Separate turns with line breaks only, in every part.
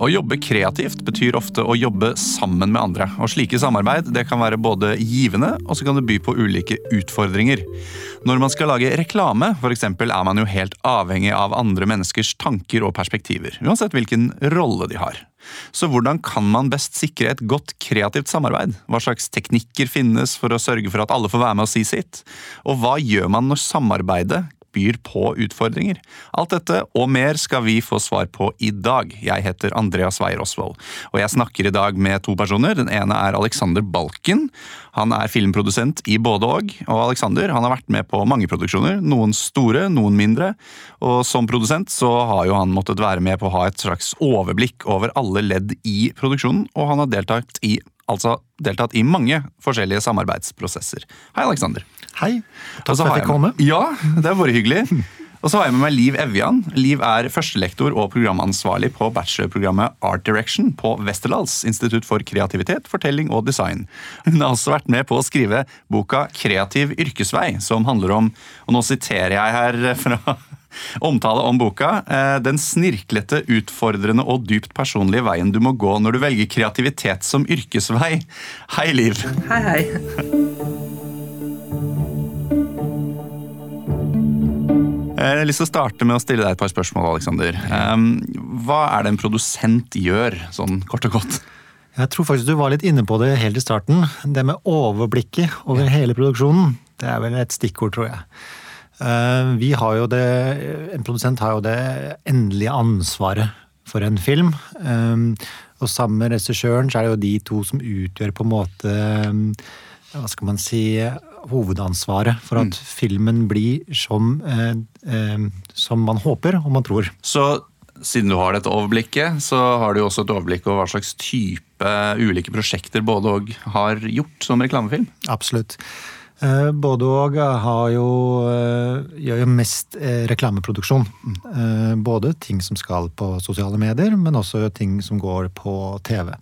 Å jobbe kreativt betyr ofte å jobbe sammen med andre. Og Slike samarbeid det kan være både givende og så kan det by på ulike utfordringer. Når man skal lage reklame, eksempel, er man jo helt avhengig av andre menneskers tanker og perspektiver. Uansett hvilken rolle de har. Så hvordan kan man best sikre et godt kreativt samarbeid? Hva slags teknikker finnes for å sørge for at alle får være med og si sitt? Og hva gjør man når samarbeidet byr på utfordringer. Alt dette og mer skal vi få svar på i dag. Jeg heter Andreas Weier Osvold, og jeg snakker i dag med to personer. Den ene er Alexander Balken. Han er filmprodusent i både og. Og Alexander han har vært med på mange produksjoner. Noen store, noen mindre. Og som produsent så har jo han måttet være med på å ha et slags overblikk over alle ledd i produksjonen, og han har deltatt i altså deltatt i mange forskjellige samarbeidsprosesser. Hei, Alexander.
Hei. Takk for at jeg fikk komme.
Ja, det har vært hyggelig. Og så har jeg med meg Liv Evjan. Liv er førstelektor og programansvarlig på bachelorprogrammet Art Direction på Westerdals institutt for kreativitet, fortelling og design. Hun har også vært med på å skrive boka Kreativ yrkesvei, som handler om, og nå siterer jeg her fra omtale om boka, eh, den snirklete, utfordrende og dypt personlige veien du må gå når du velger kreativitet som yrkesvei. Hei, Liv.
Hei, hei.
Jeg har lyst til å starte med å stille deg et par spørsmål. Alexander. Hva er det en produsent gjør, sånn kort og godt?
Jeg tror faktisk du var litt inne på det helt i starten. Det med overblikket over hele produksjonen, det er vel et stikkord, tror jeg. Uh, vi har jo det, En produsent har jo det endelige ansvaret for en film. Um, og sammen med regissøren så er det jo de to som utgjør på en måte um, Hva skal man si hovedansvaret for at mm. filmen blir som, eh, eh, som man håper og man tror.
Så siden du har dette overblikket, så har du også et overblikk over hva slags type ulike prosjekter både og har gjort som reklamefilm?
Absolutt. Eh, både og eh, gjør jo mest eh, reklameproduksjon. Både ting som skal på sosiale medier, men også ting som går på TV.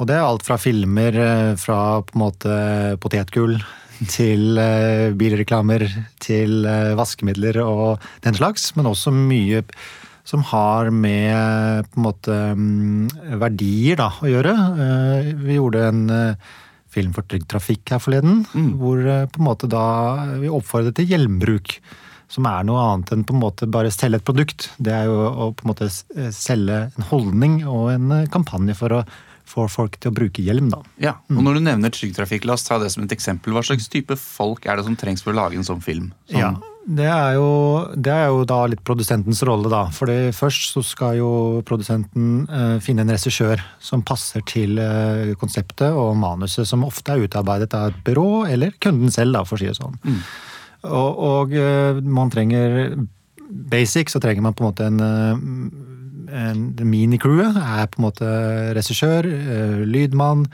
Og det er alt fra filmer fra på en måte potetgull til bilreklamer, til vaskemidler og den slags, men også mye som har med på en måte mm, verdier da, å gjøre. Vi gjorde en film for Trygg Trafikk her forleden, mm. hvor på en måte da vi oppfordret til hjelmbruk. Som er noe annet enn på en måte bare selge et produkt. Det er jo å på en måte selge en holdning og en kampanje for å få folk til å bruke hjelm. da.
Ja, og Når du nevner Trygg Trafikk, la oss ta det som et eksempel. Hva slags type folk er det som trengs for å lage en sånn film? Som
ja, det er, jo, det er, jo, da litt produsentens rolle, da. For først så skal jo produsenten eh, finne en regissør som passer til eh, konseptet og manuset, som ofte er utarbeidet av et byrå eller kunden selv, da, for å si det sånn. Mm. Og, og eh, man trenger Basic så trenger man på en måte en minicrewet er på en måte regissør, eh, lydmann,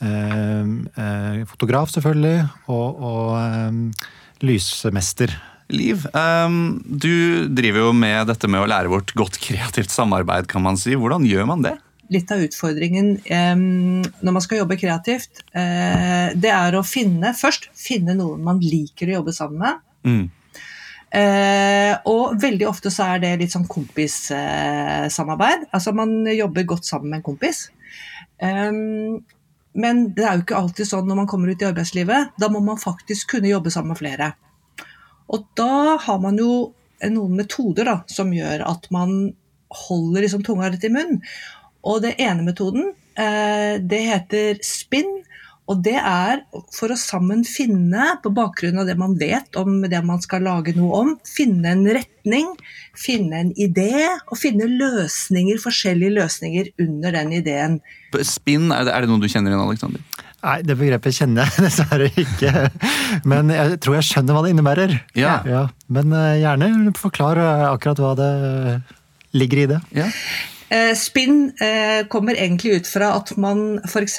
eh, eh, fotograf selvfølgelig, og, og lysmester.
Liv, du driver jo med dette med å lære bort godt kreativt samarbeid, kan man si. Hvordan gjør man det?
Litt av utfordringen når man skal jobbe kreativt, det er å finne først finne noen man liker å jobbe sammen med. Mm. Uh, og veldig ofte så er det litt sånn kompissamarbeid. Uh, altså man jobber godt sammen med en kompis. Um, men det er jo ikke alltid sånn når man kommer ut i arbeidslivet. Da må man faktisk kunne jobbe sammen med flere. Og da har man jo noen metoder da, som gjør at man holder liksom tunga litt i munnen. Og det ene metoden, eh, det heter spinn. Og det er for å sammen finne, på bakgrunn av det man vet om det man skal lage noe om, finne en retning, finne en idé og finne løsninger, forskjellige løsninger under den ideen.
Spinn, er det, er det noe du kjenner igjen, Alexander?
Nei, det begrepet kjenner jeg dessverre ikke. Men jeg tror jeg skjønner hva det innebærer. Ja. ja. Men eh, gjerne forklar akkurat hva det ligger i det. Ja.
Eh, spinn eh, kommer egentlig ut fra at man f.eks.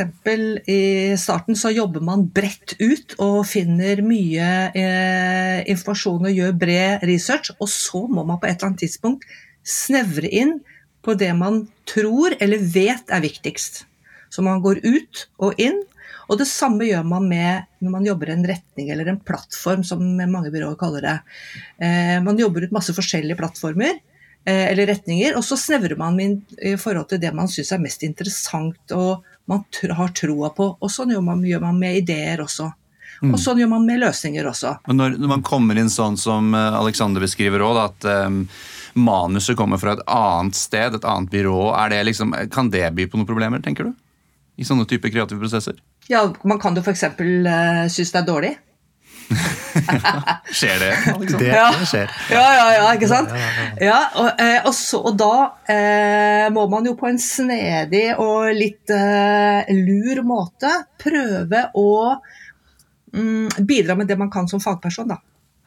i starten så jobber man bredt ut og finner mye eh, informasjon og gjør bred research, og så må man på et eller annet tidspunkt snevre inn på det man tror eller vet er viktigst. Så man går ut og inn. Og det samme gjør man med når man jobber i en retning eller en plattform, som mange byråer kaller det. man jobber ut masse forskjellige plattformer. eh, eller retninger, og så snevrer man inn i forhold til det man syns er mest interessant og man har troa på. Og sånn gjør man, gjør man med ideer også. Mm. Og sånn gjør man med løsninger også.
Men når, når man kommer inn sånn som eh, Alexander beskriver òg, at um, manuset kommer fra et annet sted, et annet byrå, det liksom, kan det by på noen problemer, tenker du? I sånne typer kreative prosesser?
Ja, man kan jo f.eks. Uh, synes det er dårlig.
skjer det?
Liksom? Det, det, skjer.
Ja, ja, ja, ikke sant? Ja, og, eh, og, så, og da eh, må man jo på en snedig og litt eh, lur måte prøve å mm, bidra med det man kan som fagperson, da.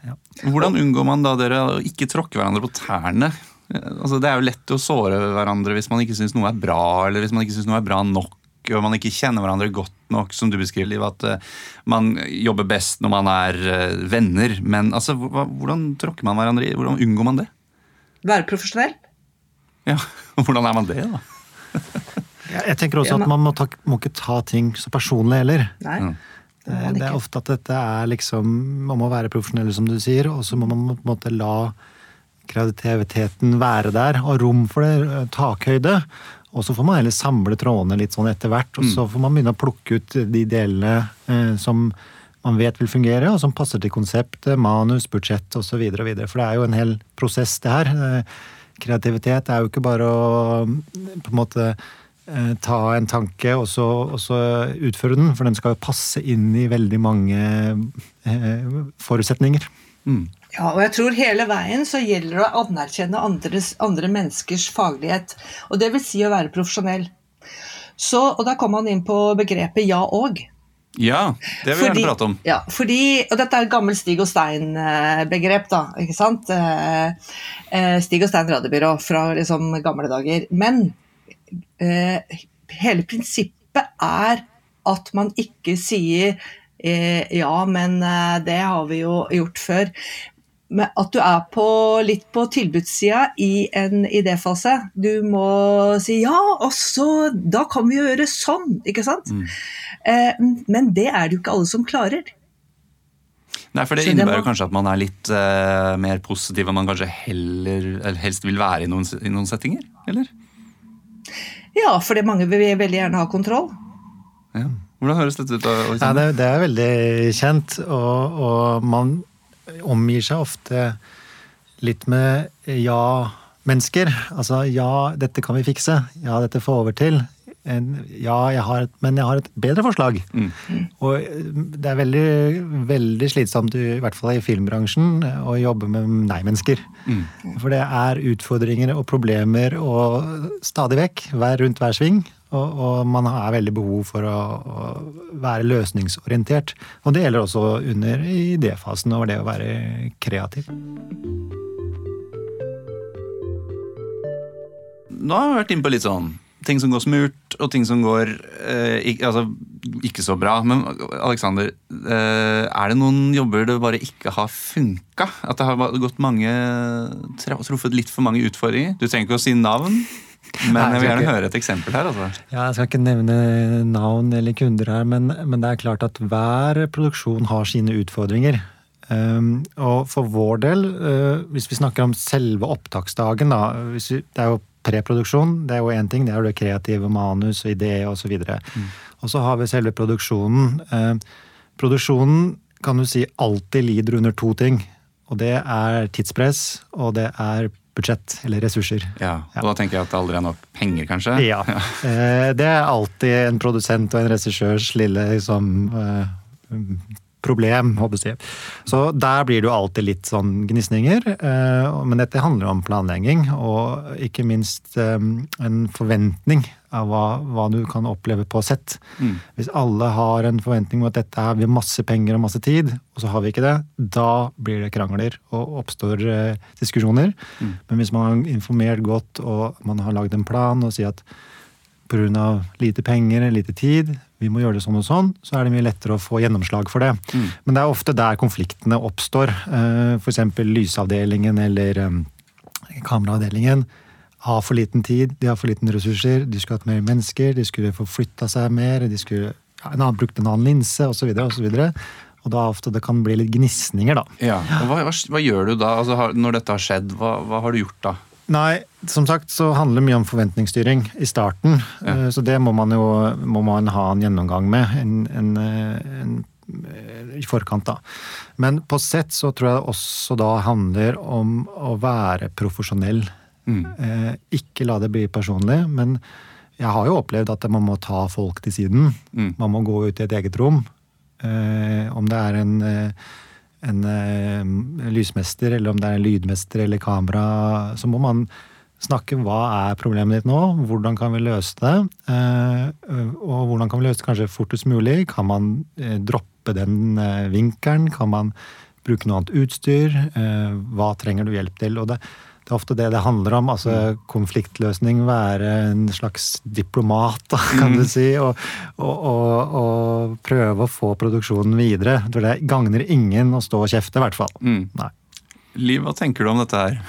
Ja. Hvordan unngår man da dere å ikke tråkke hverandre på tærne? Altså, det er jo lett å såre hverandre hvis man ikke syns noe er bra, eller hvis man ikke syns noe er bra nok og man ikke kjenner hverandre godt nok, som du beskriver, Liv, at uh, man jobber best når man er uh, venner. Men altså, hvordan tråkker man hverandre i? Hvordan unngår man det?
Være profesjonell.
Ja, Hvordan er man det, da?
jeg tenker også at man må, ta, må ikke ta ting så personlig heller.
Nei.
Det, det, er ofte at dette er liksom Man må være profesjonell, som du sier, og så må man på en måte la kreativiteten være der, og rom for det, takhøyde. Og så får man heller samle trådene litt sånn etter hvert, og så mm. får man begynne å plukke ut de delene eh, som man vet vil fungere, og som passer til konseptet, manus, budsjett osv. For det er jo en hel prosess, det her. Eh, kreativitet er jo ikke bare å på en måte eh, ta en tanke og så, og så, utføre den, for den skal jo passe inn i veldig mange eh, forutsetninger. Mm.
Ja, og jeg tror hele veien så gjelder det å anerkjenne andres, andre menneskers faglighet. Og det vil si å være profesjonell. Så, og da kom han inn på begrepet ja og.
Ja, det vil jeg gjerne prate om.
Ja, fordi, og dette er et gammelt Stig og Stein-begrep, da. ikke sant? Eh, eh, Stig og Stein radiobyrå fra liksom gamle dager. Men eh, hele prinsippet er at man ikke sier ja, men det har vi jo gjort før at du er på, litt på tilbudssida i en idéfase. Du må si ja, og så Da kan vi gjøre sånn, ikke sant? Mm. Eh, men det er det jo ikke alle som klarer.
Nei, for Det så innebærer det må... kanskje at man er litt eh, mer positiv enn man kanskje heller, eller helst vil være i noen, i noen settinger? eller?
Ja, fordi mange vil veldig gjerne ha kontroll.
Ja. Hvordan høres dette ut?
Ja, det, det, er veldig kjent, og, og man omgir seg ofte litt med ja-mennesker. Altså ja, dette kan vi fikse. Ja, dette får vi til. Ja, jeg har et, men jeg har et bedre forslag. Mm. Og det er veldig, veldig slitsomt, i hvert fall i filmbransjen, å jobbe med nei-mennesker. Mm. For det er utfordringer og problemer og stadig vekk, hver rundt hver sving. Og, og, man har veldig behov for å, å, være løsningsorientert. Og det gjelder også under idéfasen over det å være kreativ.
Nå har vi vært inne på litt sånn ting som går smurt, og ting som går eh, ikke, altså, ikke så bra. Men Alexander, eh, er det noen jobber det bare ikke har funka? At det har gått mange, truffet litt for mange utfordringer? Du trenger ikke å si navn. Men jeg vil gjerne høre et eksempel her. Altså.
Ja, jeg skal ikke nevne navn eller kunder her, men, men, det er klart at hver produksjon har sine utfordringer. Um, og for vår del, uh, hvis vi snakker om selve opptaksdagen, da, vi, det er jo preproduksjon, det er jo én ting, det er jo det kreative manus og idé osv. Mm. Og så har vi selve produksjonen. Uh, produksjonen kan du si alltid lider under to ting. Og det er tidspress, og det er budsjett eller ressurser.
Ja, og ja. Da tenker jeg at det aldri er nok penger, kanskje?
Ja. ja. Eh, det er alltid en produsent og en regissørs lille liksom, problem, håper jeg. Så der blir det jo alltid litt sånn gnisninger. Eh, men dette handler om planlegging, og ikke minst en forventning av hva, hva du kan oppleve på sett. Mm. Hvis alle har en forventning om at dette her vi masse penger og masse tid, og så har vi ikke det, da blir det krangler og oppstår eh, diskusjoner. Mm. Men hvis man har informert godt og man har lagd en plan og sier at pga. lite penger, lite tid, vi må gjøre det sånn og sånn, så er det mye lettere å få gjennomslag for det. Mm. Men det er ofte der konfliktene oppstår. Eh, F.eks. lysavdelingen eller eh, kameraavdelingen har for liten tid, de har for liten ressurser, de skulle hatt mer mennesker, de skulle få flytta seg mer, de skulle ja, en annen, brukt en annen linse osv. Og, da ofte det kan bli litt gnisninger, da.
Ja, hva, hva, hva gjør du da? Altså, når dette har skjedd, hva, hva, har du gjort da?
Nei, som sagt så handler det mye om forventningsstyring i starten. Ja. Eh, så det må man jo må man ha en gjennomgang med en, en, en, i forkant, da. Men på sett så tror jeg det også da handler om å være profesjonell. Mm. Eh, ikke la det bli personlig, men jeg har jo opplevd at man må ta folk til siden. Mm. Man må gå ut i et eget rom. Eh, om det er en en, en uh, lysmester, eller om det er en lydmester eller kamera, så må man snakke hva er problemet ditt nå, hvordan kan vi løse det? Uh, og hvordan kan vi løse det kanskje fortest mulig? Kan man uh, droppe den vinkelen? Kan man bruke noe annet utstyr? Hva trenger du hjelp til? Og det, det er ofte det det handler om. altså mm. Konfliktløsning, være en slags diplomat, kan du mm. si. Og, og, og, og, prøve å få produksjonen videre. For det gagner ingen å stå og kjefte, i hvert fall. Mm.
Nei. Liv, hva tenker du om dette her?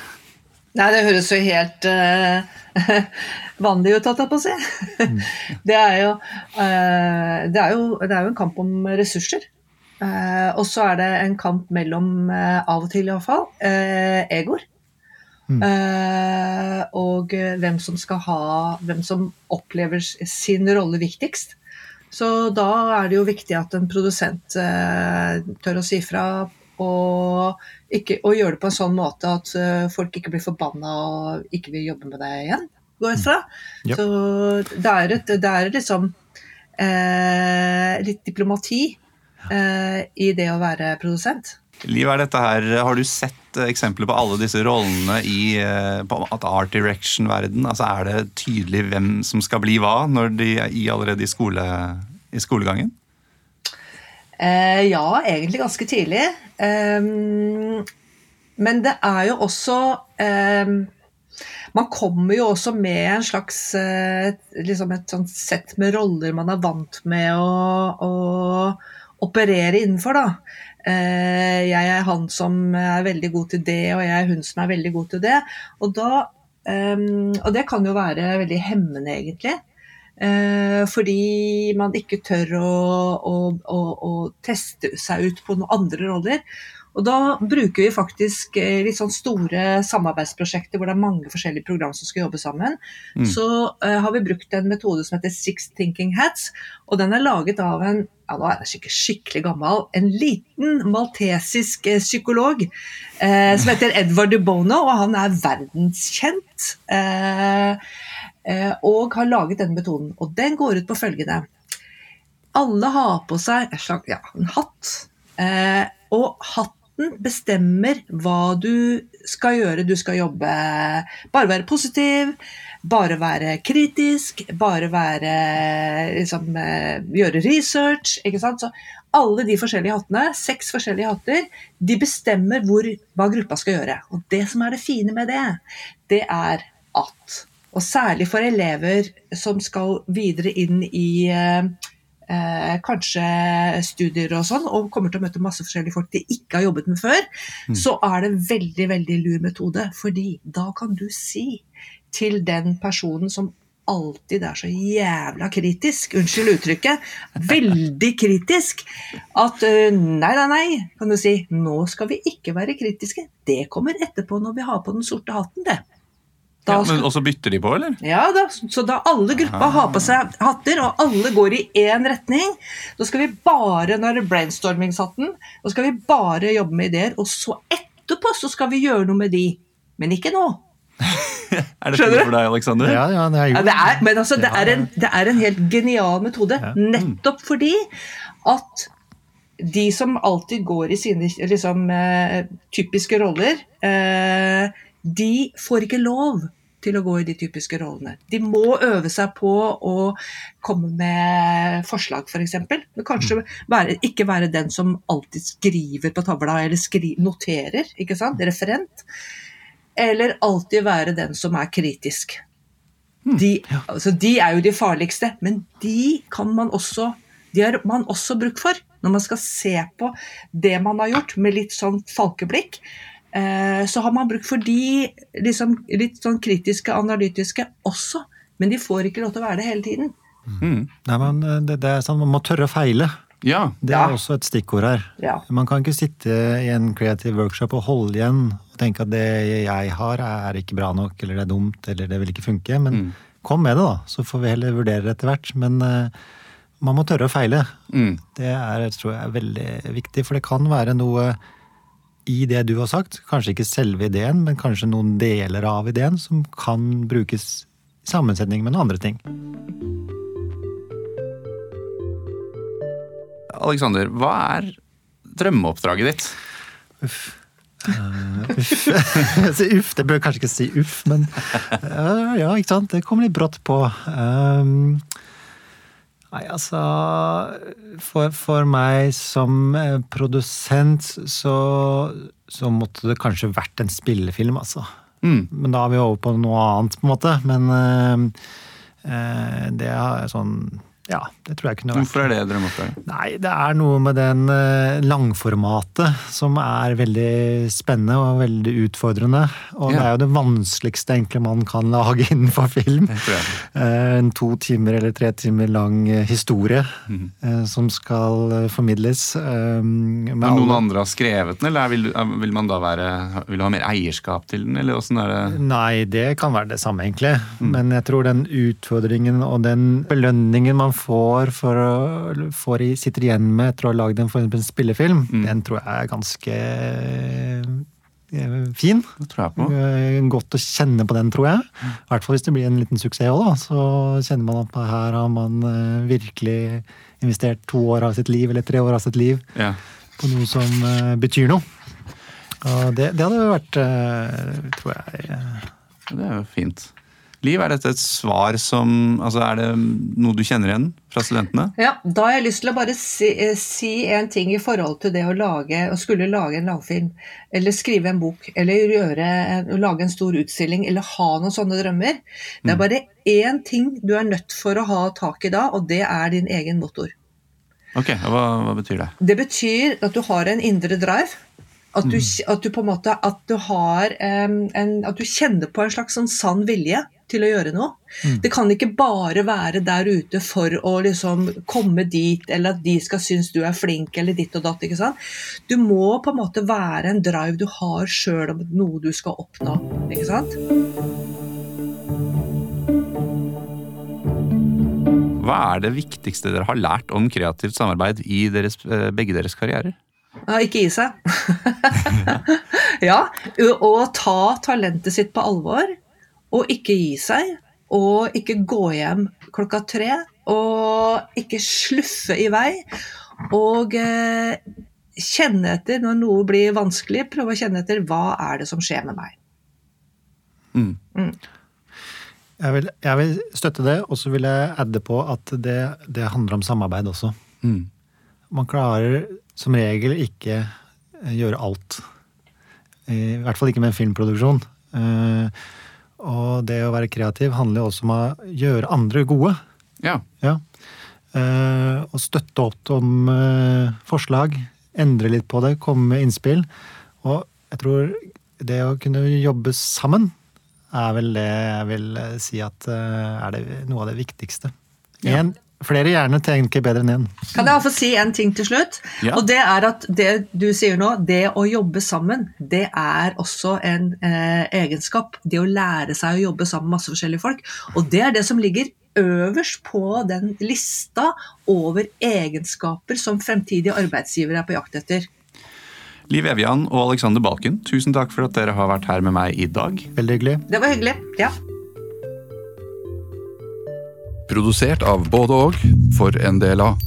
Nei, det høres jo helt uh, vanlig ut, holdt jeg på å si. Mm. det, er jo, uh, det, er jo, det er jo en kamp om ressurser. Uh, og så er det en kamp mellom, av og til iallfall, uh, egoer. Mm. Uh, og hvem som skal ha Hvem som opplever sin rolle viktigst. Så da er det jo viktig at en produsent uh, tør å si fra og, ikke, og gjøre det på en sånn måte at uh, folk ikke blir forbanna og ikke vil jobbe med deg igjen. går ut fra. Mm. Yep. Så det er, et, det er liksom litt diplomati i det å være produsent.
Liv, er dette her, Har du sett eh, eksempler på alle disse rollene i eh, at art direction-verden? Altså, er det tydelig hvem som skal bli hva når de er i allerede i, skole, i skolegangen?
Eh, ja, egentlig ganske tidlig. Um, men det er jo også um, Man kommer jo også med en slags uh, liksom et sett med roller man er vant med å, å operere innenfor. da. Eh, jeg er han som er veldig god til det, og jeg er hun som er veldig god til det. Og, da, ehm, og det kan jo være veldig hemmende, egentlig. Eh, fordi man ikke tør å, å, å, å teste seg ut på noen andre roller. Og da bruker vi faktisk eh, litt sånn store samarbeidsprosjekter hvor det er mange forskjellige program som skal jobbe sammen. Mm. Så uh, har vi brukt en metode som heter Six Thinking Hats. Og den er laget av en ja, nå er jeg skikkelig, skikkelig gammel, en liten maltesisk uh, psykolog eh, som heter Edvard de Bono, og han er verdenskjent. og har laget denne metoden. Og den går ut på følgende. Alle har på seg en, slags, ja, en hatt. og hatt Staten bestemmer hva du skal gjøre. Du skal jobbe Bare være positiv, bare være kritisk, bare være liksom, eh, Gjøre research. ikke sant? Så alle de forskjellige hattene, seks forskjellige hatter, de bestemmer hvor, hva gruppa skal gjøre. Og det som er det fine med det, det er at og særlig for elever som skal videre inn i eh, eh, kanskje studier og sånn, og kommer til å møte masse forskjellige folk de ikke har jobbet med før, mm. så er det veldig, veldig lur metode. Fordi da kan du si til den personen som alltid er så jævla kritisk, unnskyld uttrykket, veldig kritisk, at uh, nei, nei, nei, kan du si, nå skal vi ikke være kritiske. Det kommer etterpå når vi har på den sorte hatten, det.
Ja, men Og så bytter de på, eller?
Ja da. Så da alle gruppa har på seg hatter, og alle går i én retning, da skal vi bare, når det er brainstormingshatten, da skal vi bare jobbe med ideer. Og så etterpå så skal vi gjøre noe med de. Men ikke nå.
er det noe for deg, Aleksander?
Ja, ja, det er jo ja,
det er, Men altså, det er, en, det er en helt genial metode. Ja. Nettopp fordi at de som alltid går i sine liksom, eh, typiske roller, eh, de får ikke lov til å gå i de typiske rollene. De må øve seg på å komme med forslag, f.eks. For Men kanskje være, ikke være den som alltid skriver på tavla, eller skri, noterer, ikke sant? referent. Eller alltid være den som er kritisk. Hmm, de, altså, de er jo de farligste, men de kan man også de har man også bruk for når man skal se på det man har gjort med litt sånn falkeblikk. Eh, så har man bruk for de liksom, litt sånn kritiske, analytiske også. Men de får ikke lov til å være det hele tiden.
Mm. Nei, men eh, det, det, er sånn, Man må tørre å feile.
Ja.
Det er også et stikkord her.
Ja.
Man kan ikke sitte i en creative workshop og holde igjen og tenke at det jeg har er ikke bra nok, eller det er dumt, eller det vil ikke funke. Men
Mm.
kom med det, da. Så får vi heller vurdere det etter hvert. Men uh, man må tørre å feile.
Mm.
Det er, tror jeg er veldig viktig, for det kan være noe i det du har sagt, kanskje ikke selve ideen, men kanskje noen deler av ideen som kan brukes i sammensetning med noen andre ting.
Alexander, hva er drømmeoppdraget ditt?
Uff. Så uff, det bør jeg kanskje ikke si uff, men uh, ja, ikke sant. Det kommer litt brått på. Um, nei, altså for, for meg som eh, produsent så, så måtte det kanskje vært en spillefilm, altså.
Mm.
Men da er vi over på noe annet, på en måte. Men øh, det er sånn Ja, det tror jeg kunne vært.
Hvorfor er det drømmeoppdraget?
Nei, det er noe med den eh, langformatet som er veldig spennende og veldig utfordrende. Og det er jo det vanskeligste egentlig man kan lage innenfor film. Eh, En to timer eller tre timer lang eh, historie
mm
-hmm. som skal formidles.
Men noen andre har skrevet den, eller vil, vil man da være, vil ha mer eierskap til den? Eller åssen er det?
Nei, det kan være det samme, egentlig.
Mm.
Men jeg tror den utfordringen og den belønningen man får for får i, sitter igjen med etter å ha lagd en, en spillefilm,
Mm.
den tror jeg er ganske eh, fin. Eh, Godt å kjenne på den, tror jeg.
Mm.
I hvert fall hvis det blir en liten suksess òg. Så kjenner man at her har man eh, virkelig investert to år av sitt liv, eller tre år av sitt liv,
Ja.
på noe som betyr noe. Og det, det hadde vært, tror jeg
Det er jo fint. Liv, er dette et svar som altså Er det noe du kjenner igjen fra studentene?
Ja, Da har jeg lyst til å bare si, eh, si en ting i forhold til det å lage, å skulle lage en langfilm, eller skrive en bok, eller gjøre, lage en stor utstilling, eller ha noen sånne drømmer. Det er bare én ting du er nødt for å ha tak i da, og det er din egen motor.
Ok, hva, hva betyr det?
Det betyr at du har en indre drive. At du, at du på en måte at du har um, en, At du kjenner på en slags sånn sann vilje til å gjøre noe. Det kan ikke bare være der ute for å liksom komme dit, eller at de skal synes du er flink, eller ditt og datt. ikke sant? Du må på en måte være en drive du har sjøl om noe du skal oppnå. ikke sant?
Hva er det viktigste dere har lært om kreativt samarbeid i deres, eh, begge deres karrierer?
Ikke gi seg. ja, å ta talentet sitt på alvor, og ikke gi seg. Og ikke gå hjem klokka tre, og ikke sluffe i vei. Og eh, kjenne etter når noe blir vanskelig, prøve å kjenne etter hva er det som skjer med meg.
Mm.
Jeg vil, jeg vil støtte det, og så vil jeg adde på at det, det handler om samarbeid også.
Mm.
Man klarer som regel ikke eh, gjøre alt. I hvert fall ikke med en filmproduksjon. Eh, Og det å være kreativ handler jo også om å gjøre andre gode.
Ja.
Ja. Eh, Og støtte opp om eh, forslag, endre litt på det, komme med innspill. Og jeg tror det å kunne jobbe sammen er vel det jeg vil eh, si at eh, er det noe av det viktigste.
Ja.
En, flere gjerne tenker bedre enn én.
Kan jeg få si en ting til slutt?
Ja.
Og det er at det du sier nå, det å jobbe sammen, det er også en eh, egenskap. Det å lære seg å jobbe sammen med masse forskjellige folk. Og det er det som ligger øverst på den lista over egenskaper som fremtidige arbeidsgivere er på jakt etter.
Liv Evjan og Alexander Balken, tusen takk for at dere har vært her med meg i dag.
Veldig hyggelig.
Det var hyggelig. Ja.
Produsert av både og for en del av